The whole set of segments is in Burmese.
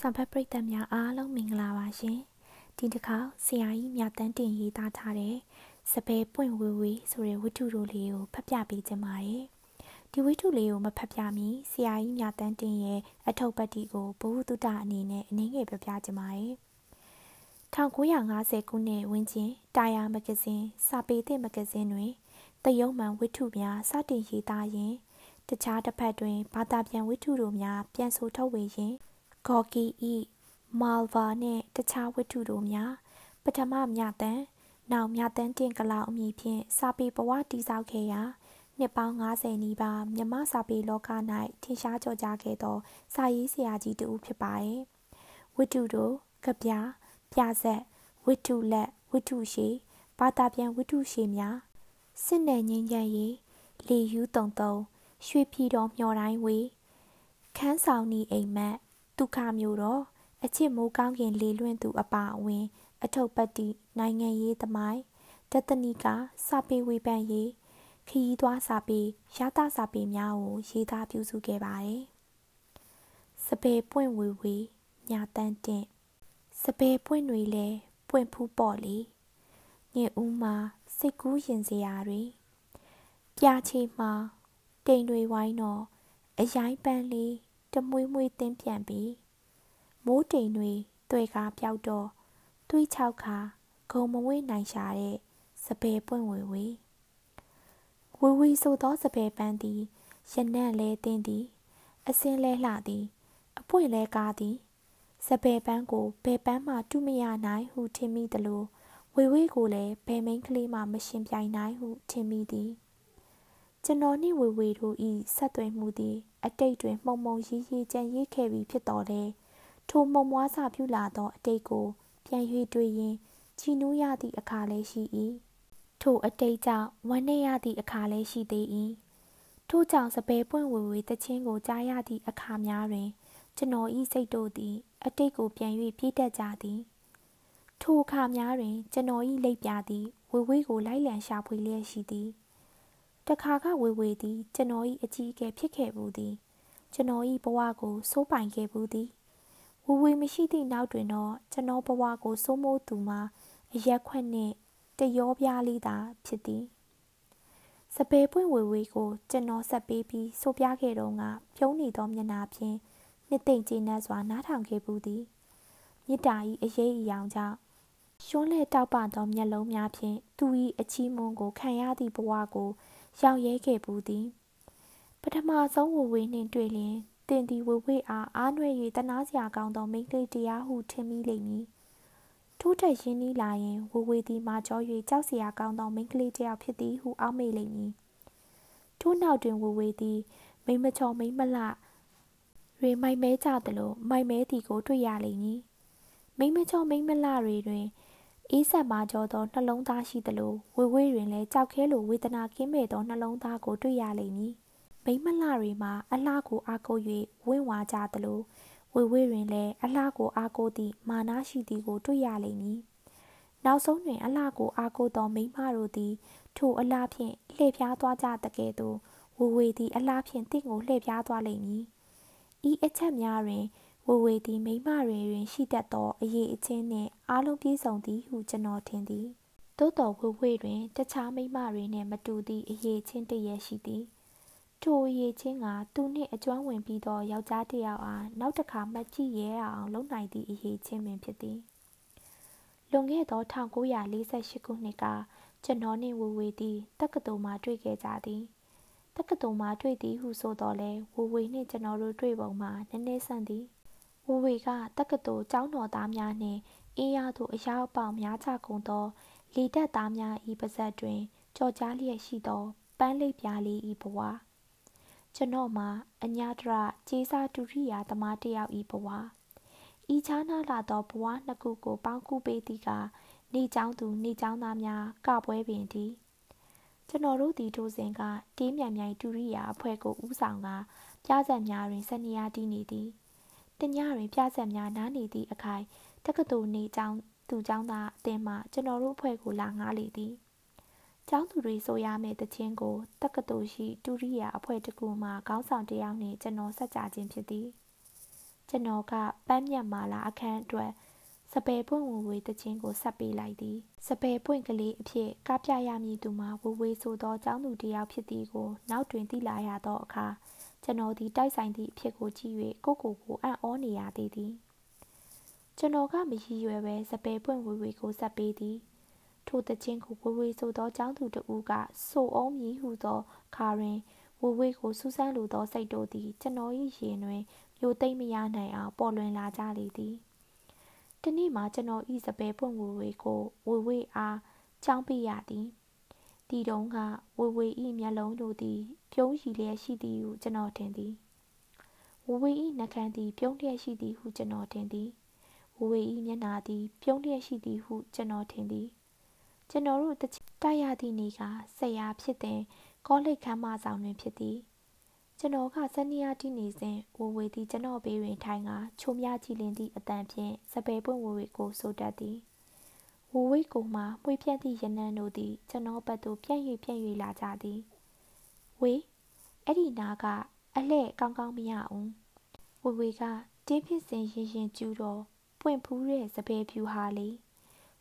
ဆံဖတ်ပရိသတ်များအားလုံးမင်္ဂလာပါရှင်ဒီတစ်ခါဆရာကြီးမြတန်းတင်ရေးသားထားတဲ့စပယ်ပွင့်ဝေဝေဆိုတဲ့ဝတ္ထုတို့လေးကိုဖတ်ပြပေးခြင်းပါတယ်ဒီဝတ္ထုလေးကိုမဖတ်ပြမီဆရာကြီးမြတန်းတင်ရဲ့အထုပ်ပတ်တီကိုဘ ഹു တုတအနေနဲ့အနည်းငယ်ပြပြခြင်းပါတယ်1950ခုနှစ်ဝန်းကျင်တာယာမဂဇင်းစာပေသည့်မဂဇင်းတွင်တယုံမှန်ဝတ္ထုများစတင်ရေးသားရင်းတခြားတစ်ဖက်တွင်ဘာသာပြန်ဝတ္ထုတို့များပြန်ဆိုထုတ်ဝေရင်း ဂေါ်ကီဤမာလ်ဗာနှင့်တခြားဝတ္ထုတို့များ ပထမမြတန်နောက်မြတန်တင်ကလောက်အမည်ဖြင့်စာပေဘဝတည်ဆောက်ခဲ့ရာနှစ်ပေါင်း90နီးပါးမြမစာပေလောက၌ထင်ရှားကျော်ကြားခဲ့သော စာရေးဆရာကြီးတဦးဖြစ်ပါရဲ့ဝတ္ထုတို့ကပြပြဆက်ဝတ္ထုလက်ဝတ္ထုရှိဘာသာပြန်ဝတ္ထုရှိများစစ်နယ်ငင်းချမ်းရေးလေယူးတုံတုံရွှေပြည်တော်မျော်တိုင်းဝေးခန်းဆောင်နီအိမ်မက် ဒုက္ခမျိုးတော့အချစ်မိုးကောင်းခင်လေလွင့်သူအပါအဝင် အထုပ်ပတ်တိနိုင်ငံရေးသမိုင်းတတနီကစာပေဝေဖန်ရေးခရီးသွားစာပေရသစာပေများကိုရေးသားပြုစုခဲ့ပါတယ်။စပယ်ပွင့်ဝေဝေညာတန်းတင့်စပယ်ပွင့်တွေလဲပွင့်ဖူးပေါ့လေညင်ဦးမှာစိတ်ကူးရင်စရာတွေပြာချေမှာတိမ်တွေဝိုင်းတော့အရိုင်းပန်းလေး တမွေးမွေးတင်းပြန်ပြီးမိုးတိမ်တွေတွေ့ကားပြောက်တော့တွေးချောက်ခါဂုံမဝေးနိုင်ရှာတဲ့စပယ်ပွင့်ဝေဝေဝေဝေဆိုသောစပယ်ပန်းသည်ရနံ့လဲတင်းသည် အစင်းလဲလှသည် အပွင့်လဲကားသည်စပယ်ပန်းကိုဘယ်ပန်းမှတူမရနိုင်ဟုထင်မိသလိုဝေဝေကိုလည်းဘယ်မိန်ကလေးမှမရှင်ပြိုင်နိုင်ဟုထင်မိသည် ကျွန်တော်နှင့်ဝေဝေတို့၏ဆက်သွယ်မှုသည် အတိတ်တွင်မှုံမှုံရီးရီးကြံရစ်ခဲ့ပြီးဖြစ်တော်လဲထိုမှုံမွားစပြုလာသောအတိတ်ကို ပြန်၍တွေ့ရင်ကြည်နူးရသည့်အခါလည်းရှိ၏ထိုအတိတ်ကြောင့်ဝမ်းနည်းရသည့်အခါလည်းရှိသေး၏ထို့ကြောင့်စပယ်ပွင့်ဝေဝေတခြင်းကိုကြားရသည့်အခါများတွင် ကျွန်တော်၏စိတ်တို့သည် အတိတ်ကိုပြန်၍ပြည့်တတ်ကြသည်ထိုအခါများတွင် ကျွန်တော်၏လက်ပြသည်ဝေဝေကိုလိုက်လံရှာဖွေလျက်ရှိသည် တခါကဝေဝေသည် ကျွန်တော်၏အကြီးအကဲဖြစ်ခဲ့ဘူးသည် ကျွန်တော်၏ဘဝကိုစိုးပိုင်ခဲ့ဘူးသည်ဝေဝေမရှိသည့်နောက်တွင်တော့ကျွန်တော်ဘဝကိုစိုးမိုးသူမှာအရက်ခွက်နှင့်တရောပြားလေးသာဖြစ်သည်စပယ်ပွင့်ဝေဝေကိုကျွန်တော်ဆက်ပေးပြီးဆိုပြခဲ့တော့ကပြုံးနေသောမျက်နှာဖြင့်နှစ်သိမ့်ကျေနပ်စွာနားထောင်ခဲ့ဘူးသည်မြစ်တာ၏အရေးအယောင်ကြောင့်ရွှန်းလဲတောက်ပသောမျက်လုံးများဖြင့်သူ၏အချီးမွန်းကိုခံရသည့်ဘဝကို ရောက်ရဲခဲ့ဘူးသည်ပထမဆုံးဝေဝေနှင့်တွေ့လျင်တင်သည်ဝေဝေအားအားနွယ်၍တနာစရာကောင်းသောမိန်းကလေးတရားဟုထင်မိလိမ့်မည်ထိုးထက်ရင်းနှီးလာရင်ဝေဝေသည်မာကျော်၍ကြောက်စရာကောင်းသောမိန်းကလေးတစ်ယောက်ဖြစ်သည်ဟုအောက်မေ့လိမ့်မည်ထို့နောက်တွင်ဝေဝေသည်မိမချော်မိမလှတွေမိုက်မဲကြသလိုမိုက်မဲသည်ကိုတွေ့ရလိမ့်မည်မိမချော်မိမလှတွေတွင် အေးဆက်မာကျော်သောနှလုံးသားရှိသလိုဝေဝေးတွင်လည်းကြောက်ခဲလိုဝေဒနာကင်းမဲ့သောနှလုံးသားကိုတွေ့ရလိမ့်မည်မိမလှတွေမှာအလှကိုအားကိုး၍ဝင့်ဝါကြသလိုဝေဝေးတွင်လည်းအလှကိုအားကိုးသည့်မာနရှိသည်ကိုတွေ့ရလိမ့်မည်နောက်ဆုံးတွင်အလှကိုအားကိုးသောမိမတို့သည်ထိုအလှဖြင့်လှည့်ဖျားသွားကြတကယ်သို့ဝေဝေသည်အလှဖြင့်တင့်ကိုလှည့်ဖျားသွားလိမ့်မည်ဤအချက်များတွင် ဝေဝေသည်မိမတွေတွင်ရှိတတ်သောအရေးအချင်းနှင့်အားလုံးပြည့်စုံသည်ဟုကျွန်တော်ထင်သည်သို့တော်ဝေဝေတွင်တခြားမိမတွေနှင့်မတူသည့်အရေးချင်းတရရှိသည်ထိုအရေးချင်းကသူနှင့်အကျွမ်းဝင်ပြီးသောယောက်ျားတစ်ယောက်အားနောက်တစ်ခါမှတ်ကြည့်ရဲအောင်လုပ်နိုင်သည့်အရေးချင်းပင်ဖြစ်သည်လွန်ခဲ့သော1948ခုနှစ်ကကျွန်တော်နှင့်ဝေဝေသည်တက္ကသိုလ်မှတွေ့ခဲ့ကြသည်တက္ကသိုလ်မှတွေ့သည်ဟုဆိုတော်လဲဝေဝေနှင့်ကျွန်တော်တို့တွေ့ပုံမှာနည်းနည်းဆန့်သည် ဝေဝေကတက္ကသိုလ်ကျောင်းတော်သားများနှင့်အင်းရသို့အရောက်အပေါက်များချကုန်သောလေတက်သားများ၏ပါဇက်တွင်ကြော်ကြားလျက်ရှိသောပန်းလိပ်ပြားလေး၏ဘဝကျွန်တော်မှာအညာတရကျေးစာဒုရိယာသမားတစ်ယောက်၏ဘဝဤချားနာလာသောဘဝနှစ်ခုကိုပေါင်းကူးပေးသည်ကနေကျောင်းသူနေကျောင်းသားများကပွဲပင်သည်ကျွန်တော်တို့သည်ထိုစဉ်ကတေးမြိုင်မြိုင်ဒုရိယာအဖွဲ့ကိုဦးဆောင်ကပြဇက်များတွင်စနေရတီးနေသည် တညတွင်ပြဆက်များနားနေသည့်အခိုင်တက္ကသိုလ်နေကျောင်းသူကျောင်းသားအသင်းမှကျွန်တော်တို့အဖွဲ့ကိုလာငားလေသည်ကျောင်းသူတွေဆိုရမယ့်တခြင်းကိုတက္ကသိုလ်ရှိဒုရိယာအဖွဲ့တစ်ခုမှခေါင်းဆောင်တယောက်နှင့်ကျွန်တော်ဆက်ကြခြင်းဖြစ်သည်ကျွန်တော်ကပန်းမြတ်မာလာအခန်းအတွက်စပယ်ပွင့်ဝဝေတခြင်းကိုဆက်ပေးလိုက်သည်စပယ်ပွင့်ကလေးအဖြစ်ကပြရမည်သူမှာဝဝေဆိုသောចောင်းသူတစ်ယောက်ဖြစ်သည်ကို နောက်တွင်သိလာရသောအခါ ကျွန်တော်သည်တိုက်ဆိုင်သည့်အဖြစ်ကိုကြည့်၍ကိုကိုကိုအံ့ဩနေရသေးသည်ကျွန်တော်ကမရည်ရွယ်ပဲစပယ်ပွင့်ဝဝေကိုဆက်ပေးသည်ထိုတခြင်းကိုဝဝေဆိုသောចောင်းသူတဦးကဆိုအောင်မည်ဟုသောခါတွင်ဝဝေကိုစူးစမ်းလိုသောစိတ်တို့သည်ကျွန်တော်၏ရင်တွင်မျိုးသိမ့်မရနိုင်အောင်ပေါ်လွင်လာကြလေသည်တနေ့မှာကျွန်တော်ဤစပယ်ပွင့်ဝဝေကိုဝဝေအားကြောင်းပြရသည် ဒီတုန်းကဝဝေဤမျက်လုံးတို့သည် ပြုံးရည်လျက်ရှိသည်ဟုကျွန်တော်ထင်သည်ဝဝေဤနှကန်းသည် ပြုံးလျက်ရှိသည်ဟုကျွန်တော်ထင်သည်ဝဝေဤမျက်နှာသည် ပြုံးလျက်ရှိသည်ဟုကျွန်တော်ထင်သည်ကျွန်တော်တို့တိုက်ရသည့်နေ့ကဆက်ရဖြစ်တဲ့ကောလိပ်ခမ်းမဆောင်တွင်ဖြစ်သည်ကျွန်တော်ကစနီယာတီနေစဉ်ဝဝေသည်ကျွန်တော်ဘေးတွင်ထိုင်ကချိုးမြကြည့်လင်းသည့်အတန်ဖြင့်စပယ်ပွင့်ဝဝေကိုဆိုတတ်သည် ဝဝေကိုမှပွေပြတ်သည့်ရနံတို့သည်ကျွန်တော်ဘက်သို့ပြန့်၍ပြန့်၍လာကြသည်ဝေအဲ့ဒီနာကအလှဲ့ကောင်းကောင်းမရအောင်ဝဝေကတင်းဖြစ်စဉ်ရင်ရင်ကျူးတော့ပွင့်ဖူးတဲ့စပယ်ဖြူဟာလေ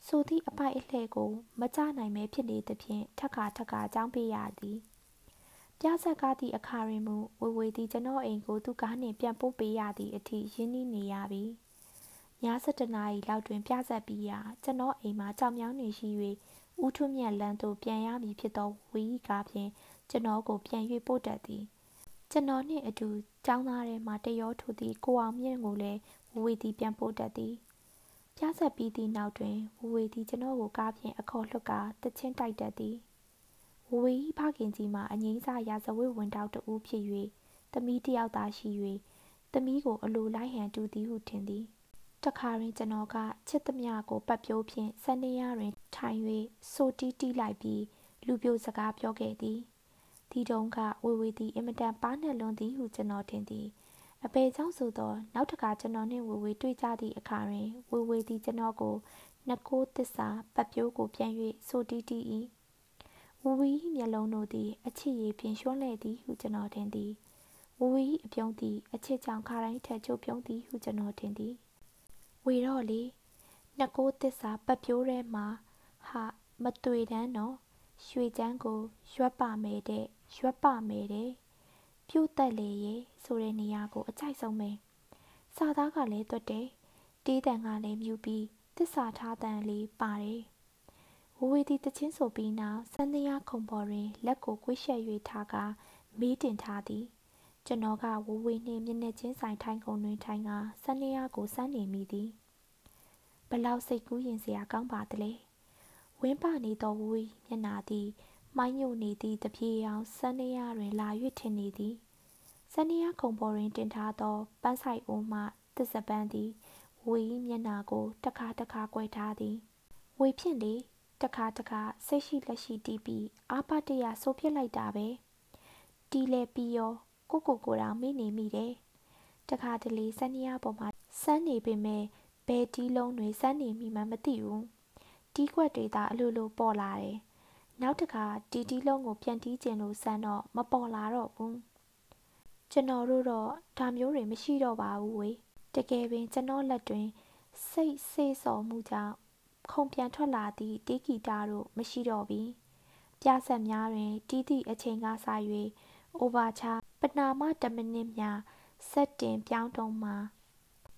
ဆိုသည့်အပိုက်အလှဲ့ကိုမကြနိုင်မဲဖြစ်နေသဖြင့်ထက်ခါထက်ခါကြောင်းပေးရသည်ပြဆက်ကားသည့်အခါတွင်မူဝေဝေသည်ကျွန်တော်အိမ်ကိုသူကားနှင့်ပြန်ပို့ပေးရသည့်အထိရင်းနှီးနေရပြီ ည7နာရီလောက်တွင်ပြဆက်ပြီးရာကျွန်တော်အိမ်မှာကြောင်မြောင်းနေရှိ၍ဦးထွမြတ်လန်းသို့ပြန်ရမည်ဖြစ်သောဝီကားဖြင့်ကျွန်တော်ကိုပြန်၍ပို့တတ်သည်ကျွန်တော်နှင့်အတူចောင်းသားထဲမှတရောထိုသည်ကိုအောင်မြင့်ကိုလည်းဝဝေသည်ပြန်ပို့တတ်သည်ပြဆက်ပြီးသည့်နောက်တွင်ဝဝေသည်ကျွန်တော်ကိုကားဖြင့်အခေါ်လွှတ်ကာတချင်းတိုက်တတ်သည်ဝဝေ၏ဖခင်ကြီးမှာအငိမ့်စားရာဇဝတ်ဝင်တောက်တူဖြစ်၍သမီးတယောက်သာရှိ၍သမီးကိုအလိုလိုက်ဟန်တူသည်ဟုထင်သည် တခါတွင်ကျွန်တော်ကချစ်သမျှကိုပတ်ပြိုးဖြင့်စနေရတွင် ထိုင်၍ဆိုတီးတီးလိုက်ပြီးလူပြိုစကားပြောခဲ့သည်ဒီတုန်းကဝေဝေသည်အင်မတန်ပါးနှက်လွန်သည်ဟုကျွန်တော်ထင်သည်အပေကြောင့်ဆိုသောနောက်တခါကျွန်တော်နှင့်ဝေဝေတွေ့ကြသည့်အခါတွင်ဝေဝေသည်ကျွန်တော်ကိုနှကိုးသစ္စာပတ်ပြိုးကိုပြန်၍ဆိုတီးတီး၏ဝဝီ၏မျက်လုံးတို့သည်အချစ်ရည်ဖြင့်ရွှန်းလဲ့သည်ဟုကျွန်တော်ထင်သည်ဝဝီ၏အပြုံးသည်အချစ်ကြောင့်ခါတိုင်းထက်ကျိုးပြုံးသည်ဟုကျွန်တော်ထင်သည် ဝေတော့လေနှစ်ကိုးသစ္စာပတ်ပြိုးထဲမှာဟာမတွေ့တန်းတော့ရွှေချမ်းကိုရွက်ပါမယ်တဲ့ရွက်ပါမယ်တဲ့ပြုတ်တက်လေရေဆိုတဲ့နေရာကိုအကြိုက်ဆုံးပဲစာသားကလည်းတွတ်တယ်တီးတန်ကလည်းမြူပြီးသစ္စာထားတန်လေးပါတယ်ဝဝေသည်တချင်းဆိုပြီးနောက်စန္ဒယာခုံပေါ်တွင်လက်ကိုကွေးရှက်၍ထားကာမေးတင်ထားသည် ကျွန်တော်ကဝဝေနှင့်မျက်နှာချင်းဆိုင်ထိုင်ကုန်တွင်ထိုင်ကာစန္ဒယာကိုစမ်းနေမိသည်ဘလောက်စိတ်ကူးရင်စရာကောင်းပါသလဲဝင်းပနေသောဝဝေမျက်နာသည်မိုင်းညိုနေသည့်တပြေအောင်စန္ဒယာတွင်လာ၍ထင်နေသည်စန္ဒယာခုံပေါ်တွင်တင်ထားသောပန်းဆိုင်အိုးမှသစ္စာပန်းသည်ဝေမျက်နာကိုတခါတခါကွယ်ထားသည်ဝေဖြင့်လေတခါတခါစိတ်ရှိလက်ရှိတီးပြီးအာပတရဆိုဖြစ်လိုက်တာပဲတီးလဲပြီးရော ကိုကိုကိုတောင်မိနေမိတယ်တခါတလေစနေရပေါ်မှာစမ်းနေပေမဲ့ဘယ်တီးလုံးတွေစမ်းနေမိမှမသိဘူးတီးခွက်တွေသာအလိုလိုပေါ်လာတယ်နောက်တခါတီတီလုံးကိုပြန်တီးကျင်လို့စမ်းတော့မပေါ်လာတော့ဘူးကျွန်တော်တို့တော့ဒါမျိုးတွေမရှိတော့ပါဘူးဝေတကယ်ပင်ကျွန်တော်လက်တွင် စိတ်စေးစော်မှုကြောင့်ခုန်ပြန်ထွက်လာသည့်တေးဂီတတို့မရှိတော့ပြီပြဆက်များတွင်တီးသည့်အချိန်ကစ၍အိုဘာချာ ပနာမတမိနစ်များဆက်တင်ပြောင်းတုံးမှာ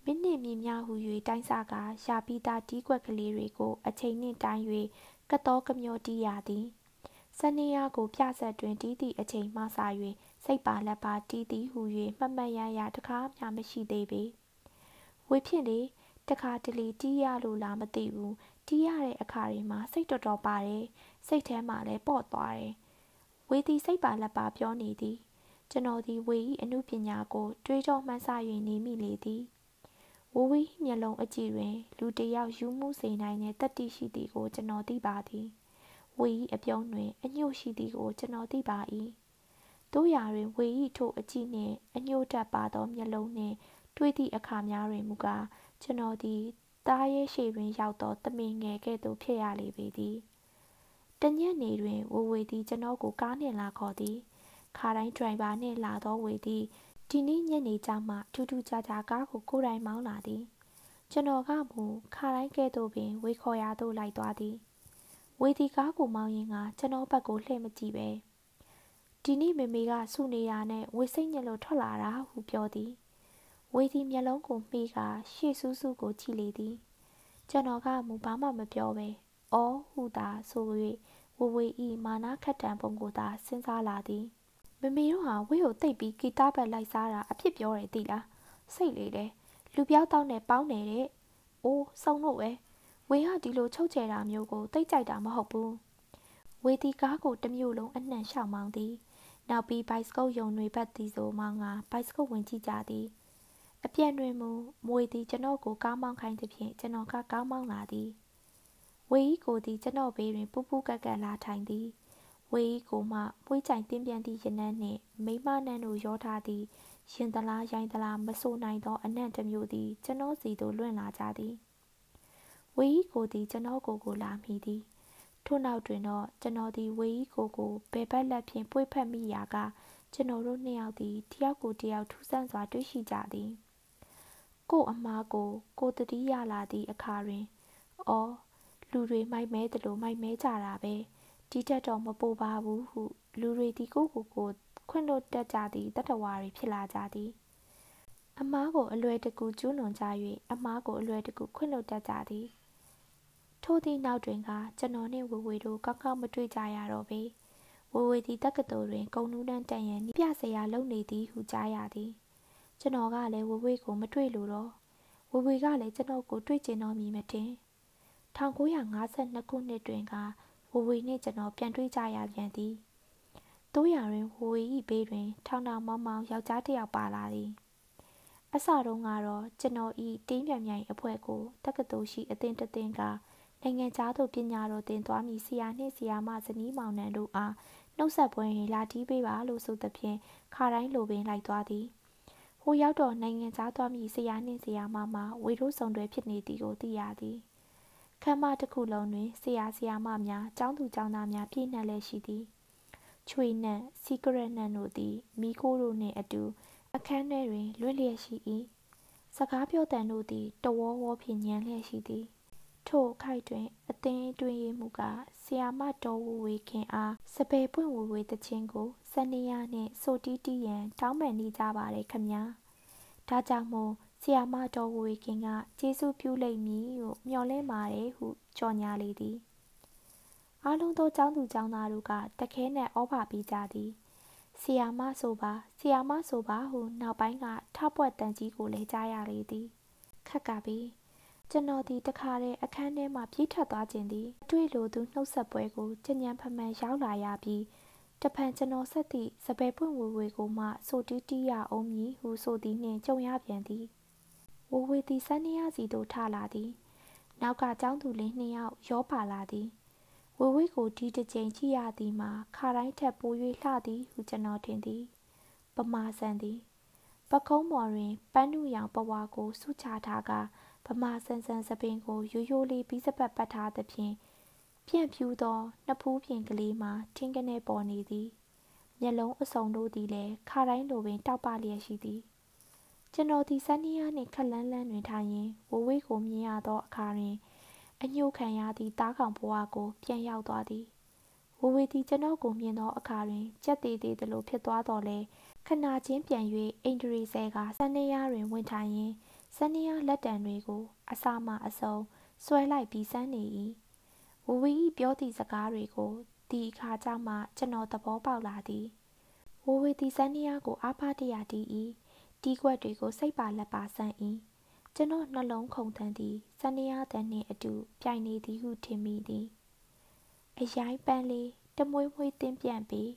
မိနစ်မြင့်များဟူ၍တိုင်းစားကရာပီတာတီးကွက်ကလေးတွေကိုအချိန်နှင့်တိုင်း၍ကတော်ကမျောတီးရသည်စနေရကိုပြဆက်တွင်တီးသည့်အချိန်မှစ၍စိတ်ပါလက်ပါတီးသည်ဟူ၍မှတ်မှတ်ရရတကားများမရှိသေးပေဝေဖြင့်လေတခါတလေတီးရလို့လားမသိဘူးတီးရတဲ့အခါတွေမှာစိတ်တော်တော်ပါတယ်စိတ်ထဲမှာလည်းပေါ့သွားတယ်ဝေသည်စိတ်ပါလက်ပါပြောနေသည် ကျွန်တော်သည်ဝေ၏အမှုပညာကို တွေးကြောမှန်းဆ၍နေမိလေသည်ဝဝီမျက်လုံးအကြည့်တွင် လူတယောက်ယူမှုစေနိုင်တဲ့တတိရှိသည်ကို ကျွန်တော်သိပါသည်ဝေ၏အပြုံးတွင် အညှို့ရှိသည်ကို ကျွန်တော်သိပါ၏တို့ရာတွင်ဝေ၏ထိုအကြည့်နှင့်အညှို့တက်ပါသောမျက်လုံးနှင့်တွေ့သည့်အခါများတွင်မူကားကျွန်တော်သည်သားရဲရှေတွင်ရောက်သောသမင်ငယ်ကဲ့သို့ဖြစ်ရလေပေသည်တညက်နေတွင်ဝဝေသည်ကျွန်တော်ကိုကားနှင့်လာခေါ်သည် ခါတိုင်းဒရိုင်ဘာနှင့်လာသောဝေသည်ဒီနေ့ညနေကျမှထူးထူးခြားခြားကားကိုကိုယ်တိုင်မောင်းလာသည်ကျွန်တော်ကမူခါတိုင်းကဲ့သို့ပင်ဝေခေါ်ရာသို့လိုက်သွားသည်ဝေဒီကားကိုမောင်းရင်းကကျွန်တော်ဘက်ကိုလှည့်မကြည့်ပဲဒီနေ့မေမေကစုနေတာနဲ့ဝေစိတ်ညစ်လို့ထွက်လာတာဟုပြောသည်ဝေဒီမျက်လုံးကိုမှီးကရှေ့ဆူးဆူးကိုကြည့်လေသည်ကျွန်တော်ကမူဘာမှမပြောပဲအော်ဟုသာဆို၍ဝဝေဤမာနာခတ်တံပုံကိုသာစဉ်းစားလာသည် မမေတို့ဟာဝေကိုတိတ်ပြီးဂီတဘက်လိုက်စားတာအဖြစ်ပြောတယ်သိလားစိတ်လေးတယ်လူပြောက်တောင်းနဲ့ပေါင်းနေတဲ့အိုးစုံလို့ပဲဝေဟာဒီလိုချုပ်ချယ်တာမျိုးကိုတိတ်ကြိုက်တာမဟုတ်ဘူးဝေတီကားကိုတမျိုးလုံးအနှံ့ရှောက်မောင်းသည်နောက်ပြီးဘိုက်စကုတ်ယုံတွေဘက်သည်ဆိုမှငါဘိုက်စကုတ်ဝင်ကြည့်ကြသည်အပြက်တွင်မူမွေသည်ကျွန်တော်ကိုကားမောင်းခိုင်းသဖြင့်ကျွန်တော်ကကားမောင်းလာသည်ဝေဤကိုသည်ကျွန်တော်ဘေးတွင်ပူပူကက်ကက်လာထိုင်သည် ဝေဤကိုမှပွေးကြိုင်တင်းပြန်သည့်ရနန်းနှင့်မိမနှန်းတို့ရောထားသည့်ရင်သလားရိုင်းသလားမဆိုနိုင်သော အနံ့တစ်မျိုးသည် ကျွန်တော်စီသို့လွင့်လာကြသည်ဝေဤကိုသည်ကျွန်တော်ကိုကိုလာမိသည်ထို့နောက်တွင်တော့ကျွန်တော်သည်ဝေဤကိုကိုဘယ်ဘက်လက်ဖြင့်ပွေဖက်မိရာကကျွန်တော်တို့နှစ်ယောက်သည်တယောက်ကိုတယောက်ထူးဆန်းစွာတွေ့ရှိကြသည်ကို့အမားကိုကိုတတိယလာသည့်အခါတွင်အော်လူတွေမိုက်မဲသလိုမိုက်မဲကြတာပဲ ဒီတက်တော့မပိုပါဘူးဟု လူတွေဒီကိုကိုကိုခွင့်လွတ်တက်ကြသည့်တတဝါတွေဖြစ်လာကြသည်အမားကိုအလွယ်တကူကျူးလွန်ကြ၍အမားကိုအလွယ်တကူခွင့်လွတ်တက်ကြသည်ထို့သည့်နောက်တွင်ကကျွန်တော်နှင့်ဝေဝေတို့ကောင်းကောင်းမတွေ့ကြရတော့ပေဝေဝေသည်တက္ကသိုလ်တွင်ဂုံနူးတန်းတန်ရန်ပြစရာလုပ်နေသည်ဟုကြားရသည်ကျွန်တော်ကလည်းဝေဝေကိုမတွေ့လို့တော့ဝေဝေကလည်းကျွန်တော်ကိုတွေ့ကျင်တော့မည်မတင်1952ခုနှစ်တွင်က ဝေဝေနှင့်ကျွန်တော်ပြန်တွေ့ကြရပြန်သည်တိုးရတွင်ဝေဝေ၏ဘေးတွင် ထောင်ထောင်မောင်းမောင်းယောက်ျားတစ်ယောက်ပါလာသည်အစတုန်းကတော့ကျွန်တော်ဤတင်းပြန်မြိုင်အဖွဲ့ကိုတက္ကသိုလ်ရှိအသင်းတသင်းကနိုင်ငံခြားသို့ပညာတော်သင်သွားမည်ဆရာနှင့်ဆရာမဇနီးမောင်နှံတို့အားနှုတ်ဆက်ပွဲတွင်လာတီးပေးပါလို့ဆိုသဖြင့်ခါတိုင်းလိုပင်လိုက်သွားသည်ဟိုရောက်တော့နိုင်ငံခြားသွားမည်ဆရာနှင့်ဆရာမမှဝေတို့ဆောင်တွဲဖြစ်နေသည်ကိုသိရသည် ခမ်းမတစ်ခုလုံးတွင်ဆရာဆရာမများကျောင်းသူကျောင်းသားများပြည့်နှက်လျက်ရှိသည်ချွေနှံ့စီကရက်နှံ့တို့သည်မိခိုးတို့နှင့်အတူအခန်းထဲတွင်လွတ်လျက်ရှိ၏စကားပြောတန်တို့သည်တဝေါဝေါဖြင့်ညံလျက်ရှိသည်ထို့ခိုက်တွင် အသင်းတွင်ရမှုကဆီယာမတော်ဝဝေခင်အားစပယ်ပွင့်ဝဝေတခြင်းကိုစနေရနှင့်ဆိုတီးတီးရန်တောင်းပန်နေကြပါတယ်ခမညာဒါကြောင့်မို့ ဆီယာမတော်ဝဝေခင်ကကျေးဇူးပြုလိမ့်မည်ဟုမျှော်လင့်ပါတယ်ဟုကြော်ညာလေသည်အားလုံးသောចောင်းသူចောင်းသားတို့ကတခဲနဲ့ဩဘာပြီးကြသည်ဆီယာမဆိုပါဆီယာမဆိုပါဟုနောက်ပိုင်းကထပွက်တန်ကြီးကိုလည်းကြားရလေသည်ခက်ကပြီကျွန်တော်ဒီတခါတည်းအခန်းထဲမှပြေးထွက်သွားခြင်းသည်အတွေ့လိုသူနှုတ်ဆက်ပွဲကိုကြညံဖမှန်ရောက်လာရပြီးတဖန်ကျွန်တော်ဆက်သည့်စပယ်ပွင့်ဝေဝေကိုမှဆိုတီးတီးရအောင်မည်ဟုဆိုသည်နှင့်ကြုံရပြန်သည် ဝေဝေသည်စန်းနေရစီသို့ထလာသည် နောက်ကကျောင်းသူလေးနှစ်ယောက်ရောပါလာသည်ဝေဝေကိုဒီတစ်ချိန်ကြည့်ရသည်မှာခါတိုင်းထက်ပို၍လှသည်ဟုကျွန်တော်ထင်သည် ပမာဆန်သည် ပကုံးပေါ်တွင်ပန်းနုရောင်ပဝါကိုဆုချထားကဗမာဆန်ဆန်စပင်ကိုရိုးရိုးလေးပြီးစပတ်ပတ်ထားသဖြင့်ပြန့်ဖြူးသောနှစ်ဖူးပြင်ကလေးမှာထင်းကနေပေါ်နေသည်မျက်လုံးအစုံတို့သည်လည်းခါတိုင်းလိုပင်တောက်ပလျက်ရှိသည် ကျွန်တော်သည်စနီယာနှင့်ခက်လန်းလန်းတွင်ထိုင်ရင်ဝဝေးကိုမြင်ရသောအခါတွင်အညှို့ခံရသည့်တားကောင်ဘဝကိုပြန်ရောက်သွားသည်ဝဝေသည်ကျွန်တော်ကိုမြင်သောအခါတွင်ကြက်သေးသေးသလိုဖြစ်သွားတော်လဲခဏချင်းပြန်၍အိန္ဒြေဆဲကစနေရတွင်ဝင်ထိုင်ရင်စနီယာလက်တံတွေကိုအစာမှအစုံဆွဲလိုက်ပြီးစမ်းနေ၏ဝဝီပြောသည့်စကားတွေကိုဒီအခါကျမှကျွန်တော်သဘောပေါက်လာသည်ဝဝီသည်စနီယာကိုအားပါတရတီး၏ တီးခွက်တွေကိုစိတ်ပါလက်ပါဆန်း၏ကျွန်တော်နှလုံးခုန်ထန်သည်စနီယာတန်နှင့်အတူပြိုင်နေသည်ဟုထင်မိသည်အရိုင်းပန်းလေးတမွေးမွေးတင်းပြန်ပြီး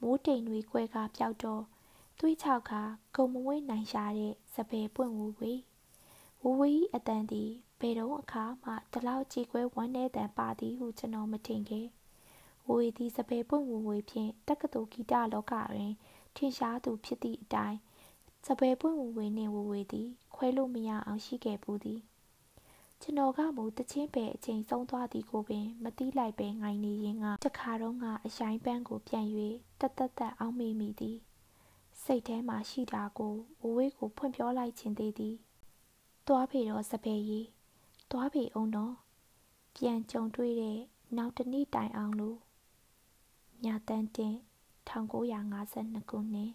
မိုးတိမ်တွေကွဲကားပြောက်တော့သွေးချောက်ကဂုံမဝေးနိုင်ရှာတဲ့စပယ်ပွင့်ဝူဝေဝူဝေအတန်သည်ဘယ်တော့အခါမှတလောက်ကြေကွဲဝမ်းနေတန်ပါသည်ဟုကျွန်တော်မထင်ခဲ့ဝူဝေသည်စပယ်ပွင့်ဝူဝေဖြင့်တက္ကသိုလ်ဂီတလောကတွင်ထင်ရှားသူဖြစ်သည့်အတိုင်း စပယ်ပွင့်ဝဝနှင့်ဝဝသည် ခွဲလို့မရအောင်ရှိခဲ့ဘူးသည်ကျွန်တော်ကမူတချင်းပဲအချိန်ဆုံးသွားသည်ကိုပင် မတိလိုက်ပဲငိုင်နေရင်းကတခါတော့ကအရှိုင်းပန်းကိုပြန်၍တသက်သက်အောင်းမိမိသည်စိတ်ထဲမှာရှိတာကိုဝဝေးကိုဖွင့်ပြောလိုက်ခြင်းသေးသည်သွားဖေတော့စပယ်ရီသွားဖေအောင်တော့ပြန်ကြုံတွေ့တဲ့နောက်တစ်နေ့တိုင်အောင်လို့ညာတန်းတင်1952ခုနှစ်